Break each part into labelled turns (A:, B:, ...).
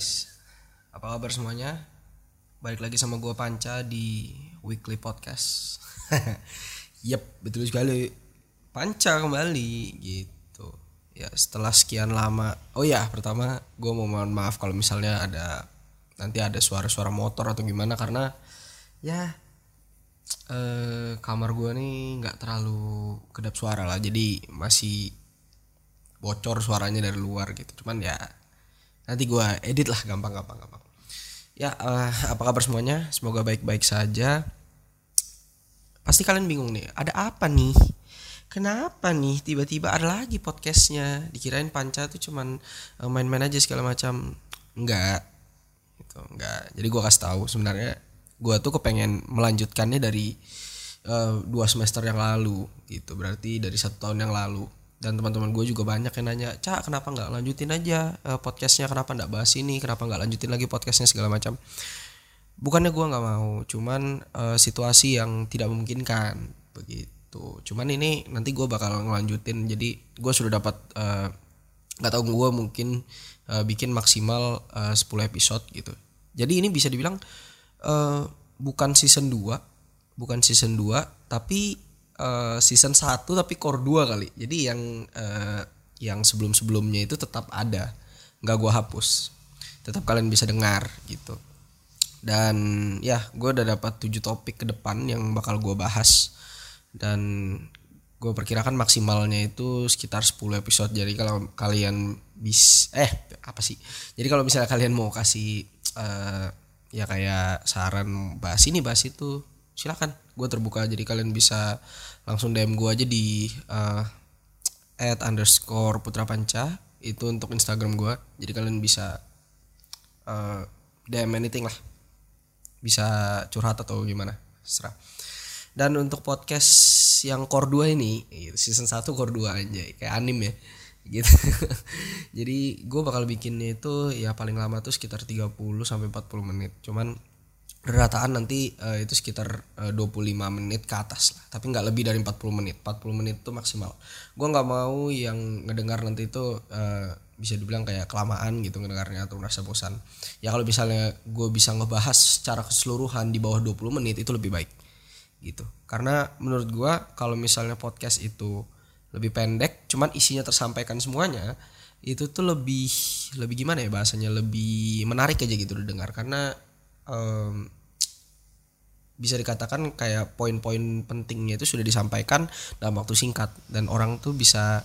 A: guys, apa kabar semuanya? Balik lagi sama gua Panca di Weekly Podcast. yep, betul sekali. Panca kembali gitu. Ya setelah sekian lama. Oh ya, pertama gua mau mohon maaf kalau misalnya ada nanti ada suara-suara motor atau gimana karena ya eh, kamar gua nih nggak terlalu kedap suara lah, jadi masih bocor suaranya dari luar gitu. Cuman ya nanti gua edit lah gampang gampang gampang. Ya eh, apa kabar semuanya? Semoga baik-baik saja. Pasti kalian bingung nih ada apa nih? Kenapa nih tiba-tiba ada lagi podcastnya? Dikirain panca tuh cuman eh, main-main aja segala macam. Enggak gitu enggak. Jadi gua kasih tahu sebenarnya gua tuh kepengen melanjutkannya dari eh, dua semester yang lalu gitu. Berarti dari satu tahun yang lalu dan teman-teman gue juga banyak yang nanya cak kenapa nggak lanjutin aja eh, podcastnya? Kenapa nggak bahas ini? Kenapa nggak lanjutin lagi podcastnya? segala macam. Bukannya gue nggak mau cuman eh, situasi yang tidak memungkinkan begitu. Cuman ini nanti gue bakal ngelanjutin. Jadi gue sudah dapat eh, nggak tahu gue mungkin eh, bikin maksimal eh, 10 episode gitu. Jadi ini bisa dibilang eh, bukan season 2 bukan season 2 tapi eh, season 1 tapi core 2 kali. Jadi yang eh, yang sebelum-sebelumnya itu tetap ada. nggak gua hapus. Tetap kalian bisa dengar gitu. Dan ya, gue udah dapat 7 topik ke depan yang bakal gua bahas. Dan gue perkirakan maksimalnya itu sekitar 10 episode. Jadi kalau kalian bis eh apa sih? Jadi kalau misalnya kalian mau kasih eh, ya kayak saran bahas ini bahas itu silakan gue terbuka jadi kalian bisa langsung DM gue aja di uh, at underscore putra panca. Itu untuk Instagram gue jadi kalian bisa uh, DM anything lah. Bisa curhat atau gimana. Serah. Dan untuk podcast yang core 2 ini gitu, season 1 core 2 aja kayak anim ya. Gitu. Jadi gue bakal bikinnya itu ya paling lama tuh sekitar 30 sampai 40 menit. Cuman rataan nanti eh, itu sekitar eh, 25 menit ke atas lah. Tapi nggak lebih dari 40 menit. 40 menit itu maksimal. Gue nggak mau yang ngedengar nanti itu eh, bisa dibilang kayak kelamaan gitu ngedengarnya atau merasa bosan. Ya kalau misalnya gue bisa ngebahas secara keseluruhan di bawah 20 menit itu lebih baik. Gitu. Karena menurut gue kalau misalnya podcast itu lebih pendek cuman isinya tersampaikan semuanya itu tuh lebih lebih gimana ya bahasanya? Lebih menarik aja gitu didengar. Karena em, bisa dikatakan kayak poin-poin pentingnya itu sudah disampaikan dalam waktu singkat. Dan orang tuh bisa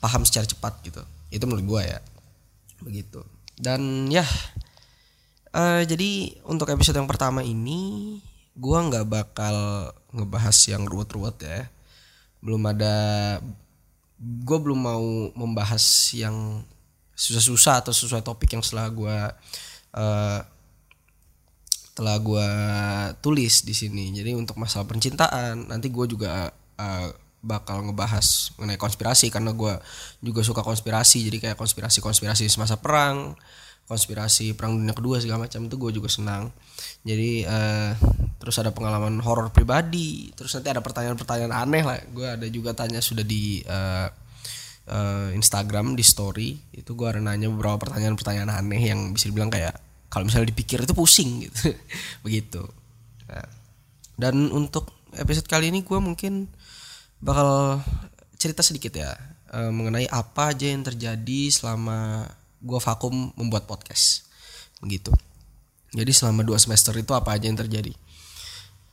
A: paham secara cepat gitu. Itu menurut gue ya. Begitu. Dan ya eh, jadi untuk episode yang pertama ini gua nggak bakal ngebahas yang ruwet-ruwet ya. Belum ada gue belum mau membahas yang susah-susah atau sesuai topik yang setelah gue eh, telah gue tulis di sini. Jadi untuk masalah percintaan nanti gue juga uh, bakal ngebahas mengenai konspirasi karena gue juga suka konspirasi. Jadi kayak konspirasi-konspirasi semasa perang, konspirasi perang dunia kedua segala macam itu gue juga senang. Jadi uh, terus ada pengalaman horor pribadi, terus nanti ada pertanyaan-pertanyaan aneh lah. Gue ada juga tanya sudah di uh, uh, Instagram di story itu gue ada nanya beberapa pertanyaan-pertanyaan aneh yang bisa dibilang kayak kalau misalnya dipikir itu pusing gitu. Begitu. Nah, dan untuk episode kali ini gue mungkin bakal cerita sedikit ya eh, mengenai apa aja yang terjadi selama gue vakum membuat podcast. Begitu. Jadi selama dua semester itu apa aja yang terjadi?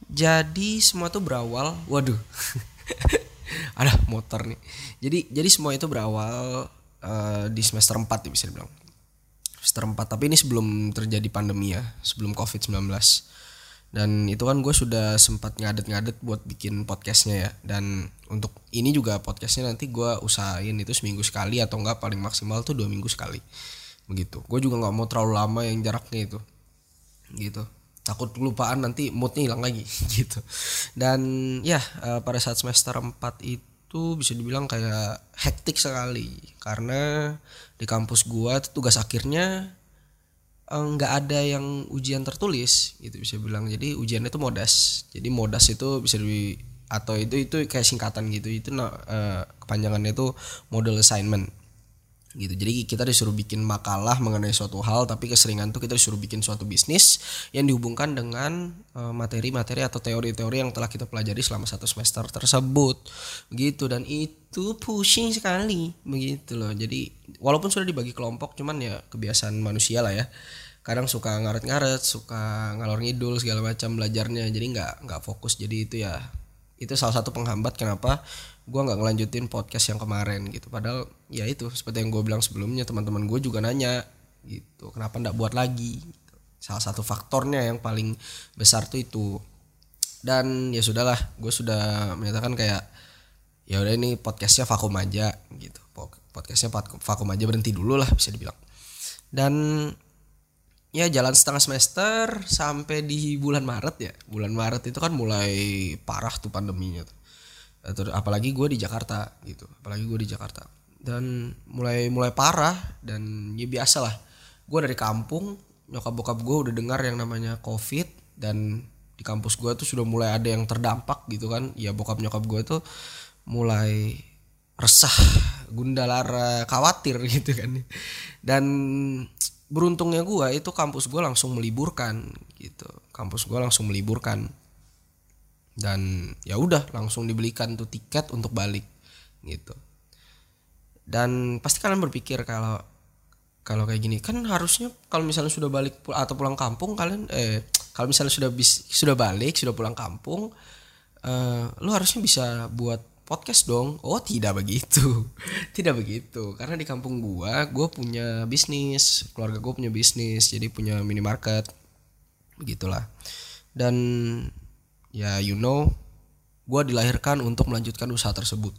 A: Jadi semua tuh berawal waduh. Ada motor nih. Jadi jadi semua itu berawal eh, di semester 4 ya bisa dibilang semester 4 tapi ini sebelum terjadi pandemi ya sebelum covid 19 dan itu kan gue sudah sempat ngadet-ngadet buat bikin podcastnya ya. Dan untuk ini juga podcastnya nanti gue usahain itu seminggu sekali atau enggak paling maksimal tuh dua minggu sekali. Begitu. Gue juga nggak mau terlalu lama yang jaraknya itu. Gitu. Takut kelupaan nanti moodnya hilang lagi. Gitu. Dan ya eh, pada saat semester 4 itu bisa dibilang kayak hektik sekali. Karena di kampus gua tugas akhirnya eh, nggak ada yang ujian tertulis gitu bisa bilang jadi ujiannya itu modas. Jadi modas itu bisa di atau itu itu kayak singkatan gitu. Itu nah, eh, kepanjangannya itu model assignment gitu. Jadi kita disuruh bikin makalah mengenai suatu hal tapi keseringan tuh kita disuruh bikin suatu bisnis yang dihubungkan dengan eh, materi-materi atau teori-teori yang telah kita pelajari selama satu semester tersebut. Begitu dan itu pushing sekali. Begitu loh. Jadi walaupun sudah dibagi kelompok cuman ya kebiasaan manusia lah ya. Kadang suka ngaret-ngaret suka ngalor ngidul segala macam belajarnya. Jadi nggak nggak fokus. Jadi itu ya itu salah satu penghambat kenapa gue nggak ngelanjutin podcast yang kemarin gitu. Padahal ya itu seperti yang gue bilang sebelumnya teman-teman gue juga nanya gitu kenapa nggak buat lagi? Gitu. salah satu faktornya yang paling besar tuh itu. Dan ya sudahlah gue sudah menyatakan kayak ya udah ini podcastnya vakum aja gitu. Podcastnya vakum aja berhenti dulu lah bisa dibilang. Dan ya jalan setengah semester sampai di bulan Maret ya. Bulan Maret itu kan mulai parah tuh pandeminya tuh. Terus, apalagi gue di Jakarta gitu. Apalagi gue di Jakarta. Dan mulai mulai parah dan ya biasa lah. Gue dari kampung nyokap bokap gue udah dengar yang namanya covid dan di kampus gue tuh sudah mulai ada yang terdampak gitu kan. Ya bokap nyokap gue tuh mulai resah gundalara khawatir gitu kan. Dan beruntungnya gue itu kampus gue langsung meliburkan gitu. Kampus gue langsung meliburkan. Dan ya udah langsung dibelikan tuh tiket untuk balik gitu. Dan pasti kalian berpikir kalau kalau kayak gini kan harusnya kalau misalnya sudah balik atau pulang kampung kalian eh kalau misalnya sudah bis, sudah balik sudah pulang kampung eh, lu harusnya bisa buat podcast dong? Oh tidak begitu. Tidak begitu. Karena di kampung gua gua punya bisnis. Keluarga gua punya bisnis jadi punya minimarket. Begitulah. Dan ya you know gua dilahirkan untuk melanjutkan usaha tersebut.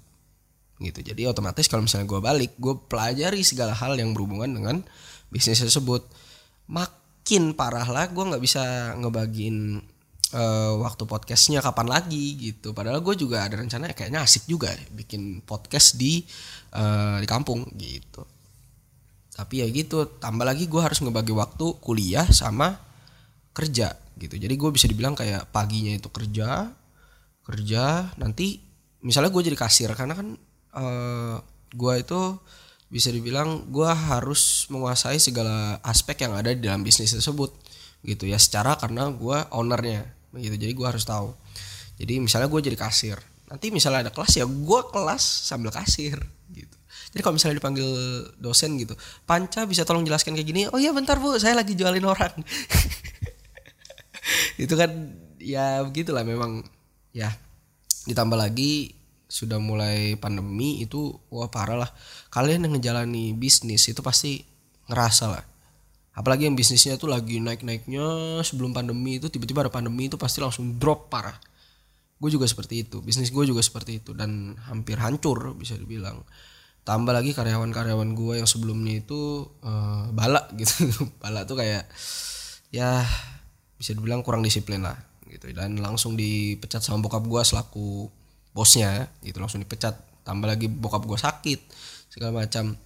A: Gitu. Jadi otomatis kalau misalnya gua balik gua pelajari segala hal yang berhubungan dengan bisnis tersebut. Makin parah lah gua nggak bisa ngebagiin uh, waktu podcastnya kapan lagi gitu. Padahal gue juga ada rencana kayaknya asik juga ya, bikin podcast di uh, di kampung gitu. Tapi ya gitu tambah lagi gue harus ngebagi waktu kuliah sama kerja gitu. Jadi gue bisa dibilang kayak paginya itu kerja kerja nanti misalnya gue jadi kasir karena kan uh, gue itu bisa dibilang gue harus menguasai segala aspek yang ada di dalam bisnis tersebut gitu ya secara karena gue ownernya gitu jadi gue harus tahu. Jadi misalnya gue jadi kasir. Nanti misalnya ada kelas ya gue kelas sambil kasir gitu. Jadi kalau misalnya dipanggil dosen gitu panca bisa tolong jelaskan kayak gini? Oh iya bentar bu. Saya lagi jualin orang. Itu kan ya begitulah memang. Ya ditambah lagi sudah mulai pandemi itu wah parah lah. Kalian yang ngejalani bisnis itu pasti ngerasa lah apalagi yang bisnisnya tuh lagi naik-naiknya sebelum pandemi itu tiba-tiba ada pandemi itu pasti langsung drop parah. Gue juga seperti itu bisnis gue juga seperti itu dan hampir hancur bisa dibilang. Tambah lagi karyawan-karyawan gue yang sebelumnya itu uh, balak gitu. Balak tuh kayak ya bisa dibilang kurang disiplin lah gitu. Dan langsung dipecat sama bokap gue selaku bosnya gitu. Langsung dipecat tambah lagi bokap gue sakit segala macam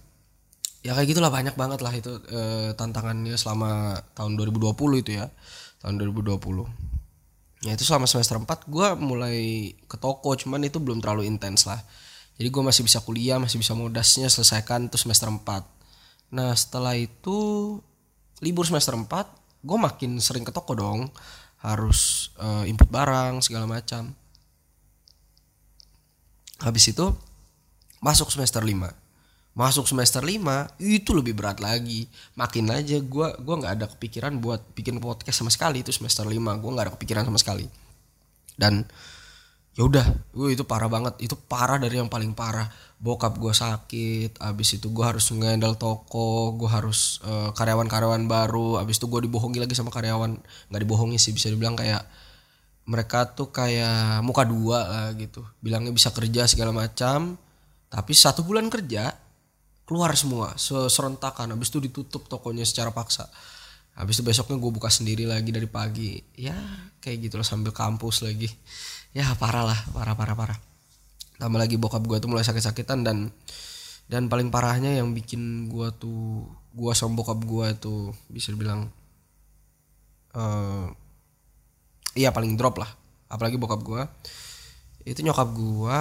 A: ya kayak gitulah banyak banget lah itu e, tantangannya selama tahun 2020 itu ya tahun 2020 ya itu selama semester 4 gue mulai ke toko cuman itu belum terlalu intens lah. Jadi gue masih bisa kuliah masih bisa modasnya selesaikan itu semester 4 nah setelah itu libur semester 4 gue makin sering ke toko dong. Harus e, input barang segala macam. Habis itu masuk semester 5 masuk semester 5 itu lebih berat lagi. Makin aja gue gua nggak ada kepikiran buat bikin podcast sama sekali itu semester 5 gue nggak ada kepikiran sama sekali. Dan ya udah gue itu parah banget. Itu parah dari yang paling parah. Bokap gue sakit abis itu gue harus ngendal toko gue harus uh, karyawan-karyawan baru. Abis itu gue dibohongi lagi sama karyawan. Nggak dibohongi sih bisa dibilang kayak mereka tuh kayak muka dua lah gitu. Bilangnya bisa kerja segala macam tapi satu bulan kerja keluar semua serentakan habis itu ditutup tokonya secara paksa. Habis itu besoknya gue buka sendiri lagi dari pagi. Ya kayak gitu loh sambil kampus lagi. Ya parah lah parah parah parah. Tambah lagi bokap gue tuh mulai sakit-sakitan dan dan paling parahnya yang bikin gue tuh gue sama bokap gue tuh bisa dibilang uh, iya paling drop lah. Apalagi bokap gue itu nyokap gue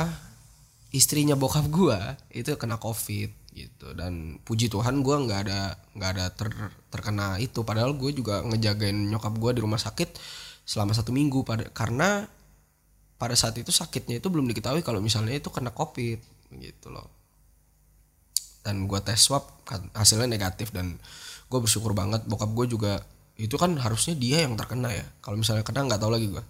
A: istrinya bokap gue itu kena covid gitu. Dan puji Tuhan gue nggak ada nggak ada ter, terkena itu. Padahal gue juga ngejagain nyokap gue di rumah sakit selama satu minggu. Pada karena pada saat itu sakitnya itu belum diketahui kalau misalnya itu kena covid gitu loh. Dan gue tes swab kan hasilnya negatif dan gue bersyukur banget. Bokap gue juga itu kan harusnya dia yang terkena ya. Kalau misalnya kena nggak tahu lagi gue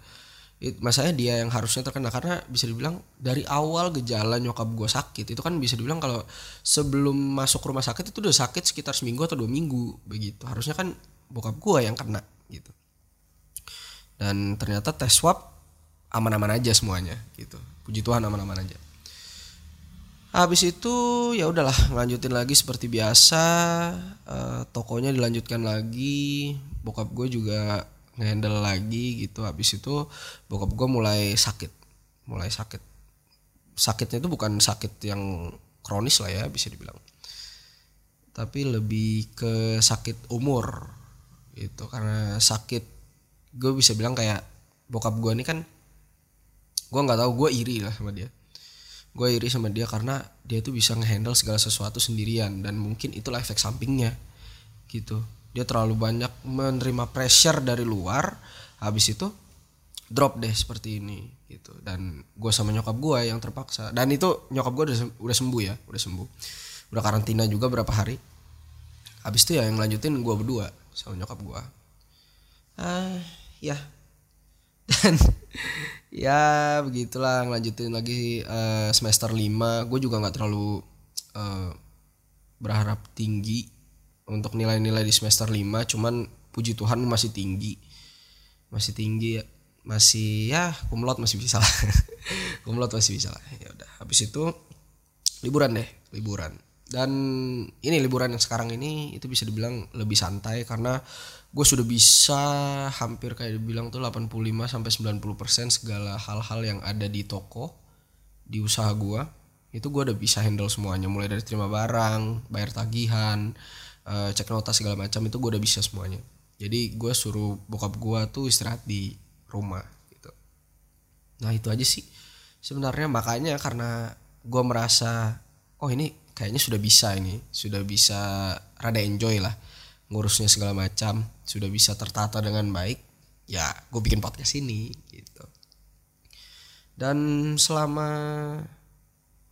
A: masanya dia yang harusnya terkena karena bisa dibilang dari awal gejala nyokap gue sakit itu kan bisa dibilang kalau sebelum masuk rumah sakit itu udah sakit sekitar seminggu atau dua minggu begitu. Harusnya kan bokap gue yang kena gitu. Dan ternyata tes swab aman-aman aja semuanya gitu. Puji Tuhan aman-aman aja. Habis itu ya udahlah lanjutin lagi seperti biasa uh, tokonya dilanjutkan lagi bokap gue juga ngehandle lagi gitu. Habis itu bokap gue mulai sakit. Mulai sakit. Sakitnya itu bukan sakit yang kronis lah ya bisa dibilang. Tapi lebih ke sakit umur gitu. Karena sakit gue bisa bilang kayak bokap gue ini kan gue nggak tahu gue iri lah sama dia. Gue iri sama dia karena dia tuh bisa ngehandle segala sesuatu sendirian. Dan mungkin itulah efek sampingnya gitu dia terlalu banyak menerima pressure dari luar habis itu drop deh seperti ini gitu. Dan gue sama nyokap gue yang terpaksa. Dan itu nyokap gue udah sembuh ya udah sembuh. Udah karantina juga berapa hari. Habis itu ya yang lanjutin gue berdua sama nyokap gue ah ya. Dan ya begitulah lanjutin lagi uh, semester 5 gue juga nggak terlalu uh, berharap tinggi untuk nilai-nilai di semester 5 cuman puji Tuhan masih tinggi. Masih tinggi masih ya kumlot masih bisa lah. Kumlot masih bisa lah. Ya udah habis itu liburan deh liburan. Dan ini liburan yang sekarang ini itu bisa dibilang lebih santai karena gue sudah bisa hampir kayak dibilang tuh 85 sampai 90 persen segala hal-hal yang ada di toko di usaha gue itu gue udah bisa handle semuanya. Mulai dari terima barang bayar tagihan uh, cek nota segala macam itu gue udah bisa semuanya. Jadi gue suruh bokap gue tuh istirahat di rumah gitu. Nah itu aja sih sebenarnya. Makanya karena gue merasa oh ini kayaknya sudah bisa ini sudah bisa rada enjoy lah ngurusnya segala macam sudah bisa tertata dengan baik ya gue bikin podcast ini gitu. Dan selama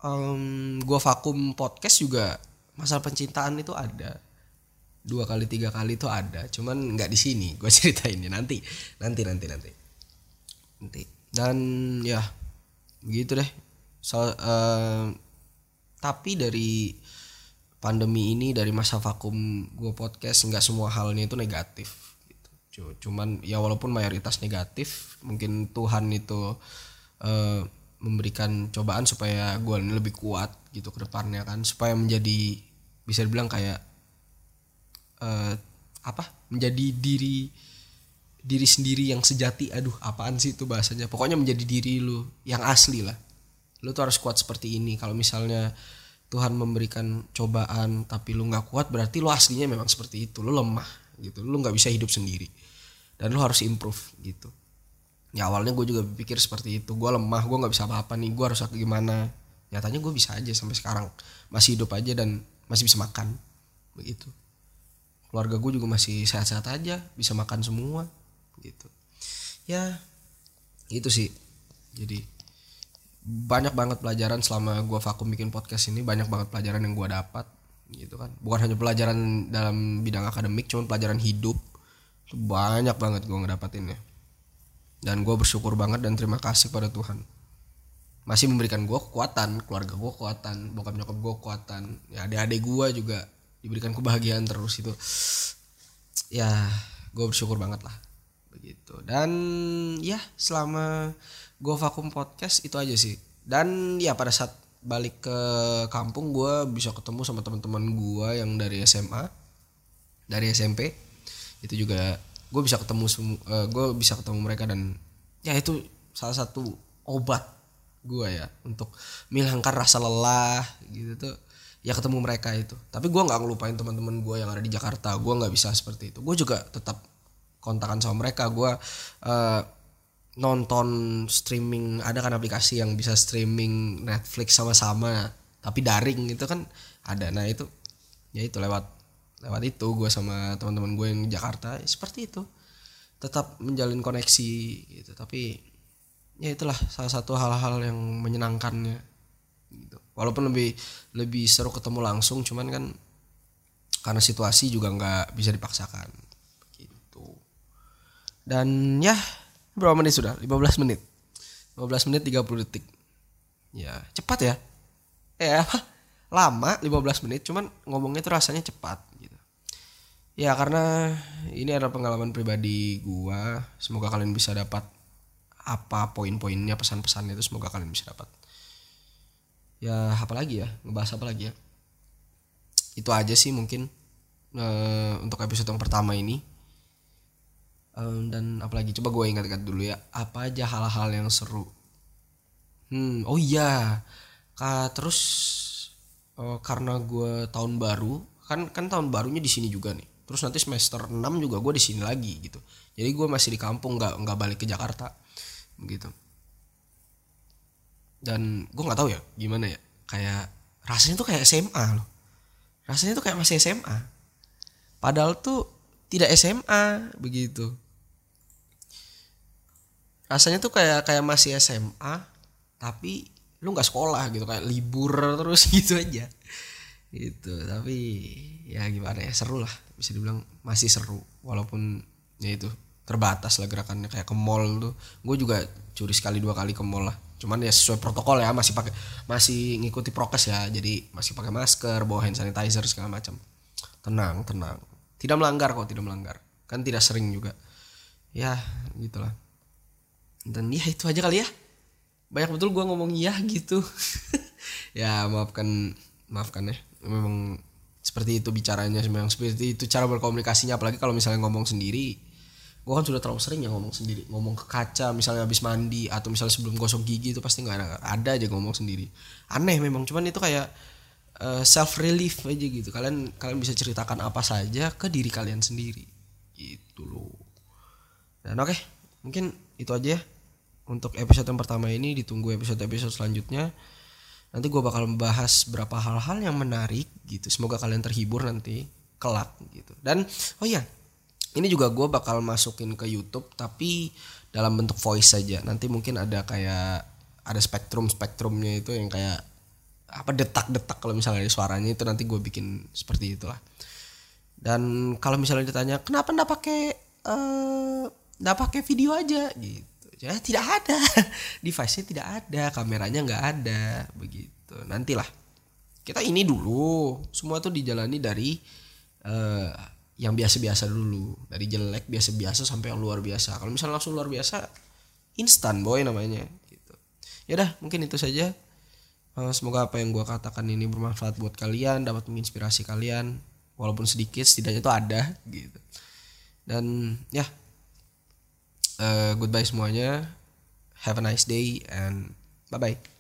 A: um, gue vakum podcast juga masalah pencintaan itu ada dua kali tiga kali itu ada. Cuman nggak di sini. Gue ceritain ini nanti. Nanti nanti nanti. Nanti. Dan ya gitu deh. So, uh, tapi dari pandemi ini dari masa vakum gue podcast nggak semua halnya itu negatif gitu. cuman ya walaupun mayoritas negatif mungkin Tuhan itu uh, memberikan cobaan supaya gue lebih kuat gitu ke depannya kan. Supaya menjadi bisa dibilang kayak uh, apa menjadi diri diri sendiri yang sejati. Aduh apaan sih itu bahasanya? Pokoknya menjadi diri lu yang asli lah. Lu tuh harus kuat seperti ini. Kalau misalnya Tuhan memberikan cobaan tapi lu nggak kuat berarti lu aslinya memang seperti itu. Lu lemah gitu. Lu nggak bisa hidup sendiri. Dan lu harus improve gitu. Ya awalnya gue juga pikir seperti itu. Gue lemah gue nggak bisa apa-apa nih. Gue harus gimana? Nyatanya gue bisa aja sampai sekarang. Masih hidup aja dan masih bisa makan. Begitu keluarga gue juga masih sehat-sehat aja bisa makan semua gitu. Ya itu sih. Jadi banyak banget pelajaran selama gue vakum bikin podcast ini banyak banget pelajaran yang gue dapat gitu kan. Bukan hanya pelajaran dalam bidang akademik cuman pelajaran hidup. Banyak banget gue ngedapatinnya. Dan gue bersyukur banget dan terima kasih pada Tuhan. Masih memberikan gue kekuatan keluarga gue kekuatan bokap nyokap gue kekuatan ya adik-adik gue juga diberikan kebahagiaan terus itu. Ya gue bersyukur banget lah. Begitu. Dan ya selama gue vakum podcast itu aja sih. Dan ya pada saat balik ke kampung gue bisa ketemu sama teman-teman gue yang dari SMA dari SMP itu juga gue bisa ketemu uh, gue bisa ketemu mereka dan ya itu salah satu obat gue ya untuk menghilangkan rasa lelah gitu tuh ya ketemu mereka itu. Tapi gue nggak ngelupain teman-teman gue yang ada di Jakarta. Gue nggak bisa seperti itu. Gue juga tetap kontakan sama mereka. Gue uh, nonton streaming ada kan aplikasi yang bisa streaming Netflix sama-sama tapi daring itu kan ada. Nah itu ya itu lewat lewat itu gue sama teman-teman gue yang di Jakarta ya seperti itu. Tetap menjalin koneksi gitu. Tapi ya itulah salah satu hal-hal yang menyenangkannya walaupun lebih lebih seru ketemu langsung cuman kan karena situasi juga nggak bisa dipaksakan. Gitu. Dan ya berapa menit sudah? 15 menit. 15 menit 30 detik. Ya cepat ya. Eh apa? Lama 15 menit cuman ngomongnya tuh rasanya cepat gitu. Ya karena ini adalah pengalaman pribadi gua. Semoga kalian bisa dapat apa poin-poinnya pesan-pesannya itu semoga kalian bisa dapat ya apa lagi ya? Ngebahas apa lagi ya? Itu aja sih mungkin uh, untuk episode yang pertama ini. Um, dan apalagi coba gue ingat-ingat dulu ya. Apa aja hal-hal yang seru? Hmm oh iya. Ka, terus uh, karena gue tahun baru kan kan tahun barunya di sini juga nih. Terus nanti semester 6 juga gue di sini lagi gitu. Jadi gue masih di kampung nggak nggak balik ke Jakarta begitu dan gue nggak tahu ya gimana ya. Kayak rasanya tuh kayak SMA loh. Rasanya tuh kayak masih SMA padahal tuh tidak SMA begitu. Rasanya tuh kayak kayak masih SMA tapi lu nggak sekolah gitu. Kayak libur terus gitu aja. Gitu tapi ya gimana ya seru lah. Bisa dibilang masih seru. Walaupun ya itu terbatas lah gerakannya. Kayak ke mall tuh. Gue juga curi sekali dua kali ke mall lah cuman ya sesuai protokol ya masih pakai masih ngikuti prokes ya. Jadi masih pakai masker bawa hand sanitizer segala macam. Tenang tenang. Tidak melanggar kok tidak melanggar. Kan tidak sering juga. Ya gitulah. Dan ya itu aja kali ya. Banyak betul gue ngomong iya gitu. Ya maafkan maafkan ya. Memang seperti itu bicaranya memang seperti itu cara berkomunikasinya. Apalagi kalau misalnya ngomong sendiri gue kan sudah terlalu sering ya ngomong sendiri. Ngomong ke kaca misalnya habis mandi atau misalnya sebelum gosok gigi itu pasti nggak ada ada aja ngomong sendiri. Aneh memang cuman itu kayak uh, eh, self relief aja gitu. Kalian kalian bisa ceritakan apa saja ke diri kalian sendiri. Gitu loh. Dan oke okay, mungkin itu aja ya. Untuk episode yang pertama ini ditunggu episode episode selanjutnya. Nanti gue bakal membahas beberapa hal-hal yang menarik gitu. Semoga kalian terhibur nanti kelak gitu. Dan oh iya ini juga gue bakal masukin ke YouTube tapi dalam bentuk voice saja nanti mungkin ada kayak ada spektrum spektrumnya itu yang kayak apa detak-detak kalau misalnya ada suaranya itu nanti gue bikin seperti itulah. Dan kalau misalnya ditanya kenapa ndak pakai uh, ndak pakai video aja? Gitu. Ya tidak ada. Device-nya tidak ada kameranya nggak ada begitu. Nantilah. Kita ini dulu. Semua tuh dijalani dari uh, yang biasa-biasa dulu. Dari jelek biasa-biasa sampai yang luar biasa. Kalau misalnya langsung luar biasa instan boy namanya gitu. Ya dah mungkin itu saja. Uh, semoga apa yang gue katakan ini bermanfaat buat kalian dapat menginspirasi kalian. Walaupun sedikit setidaknya itu ada gitu. Dan ya. Uh, goodbye semuanya. Have a nice day and bye bye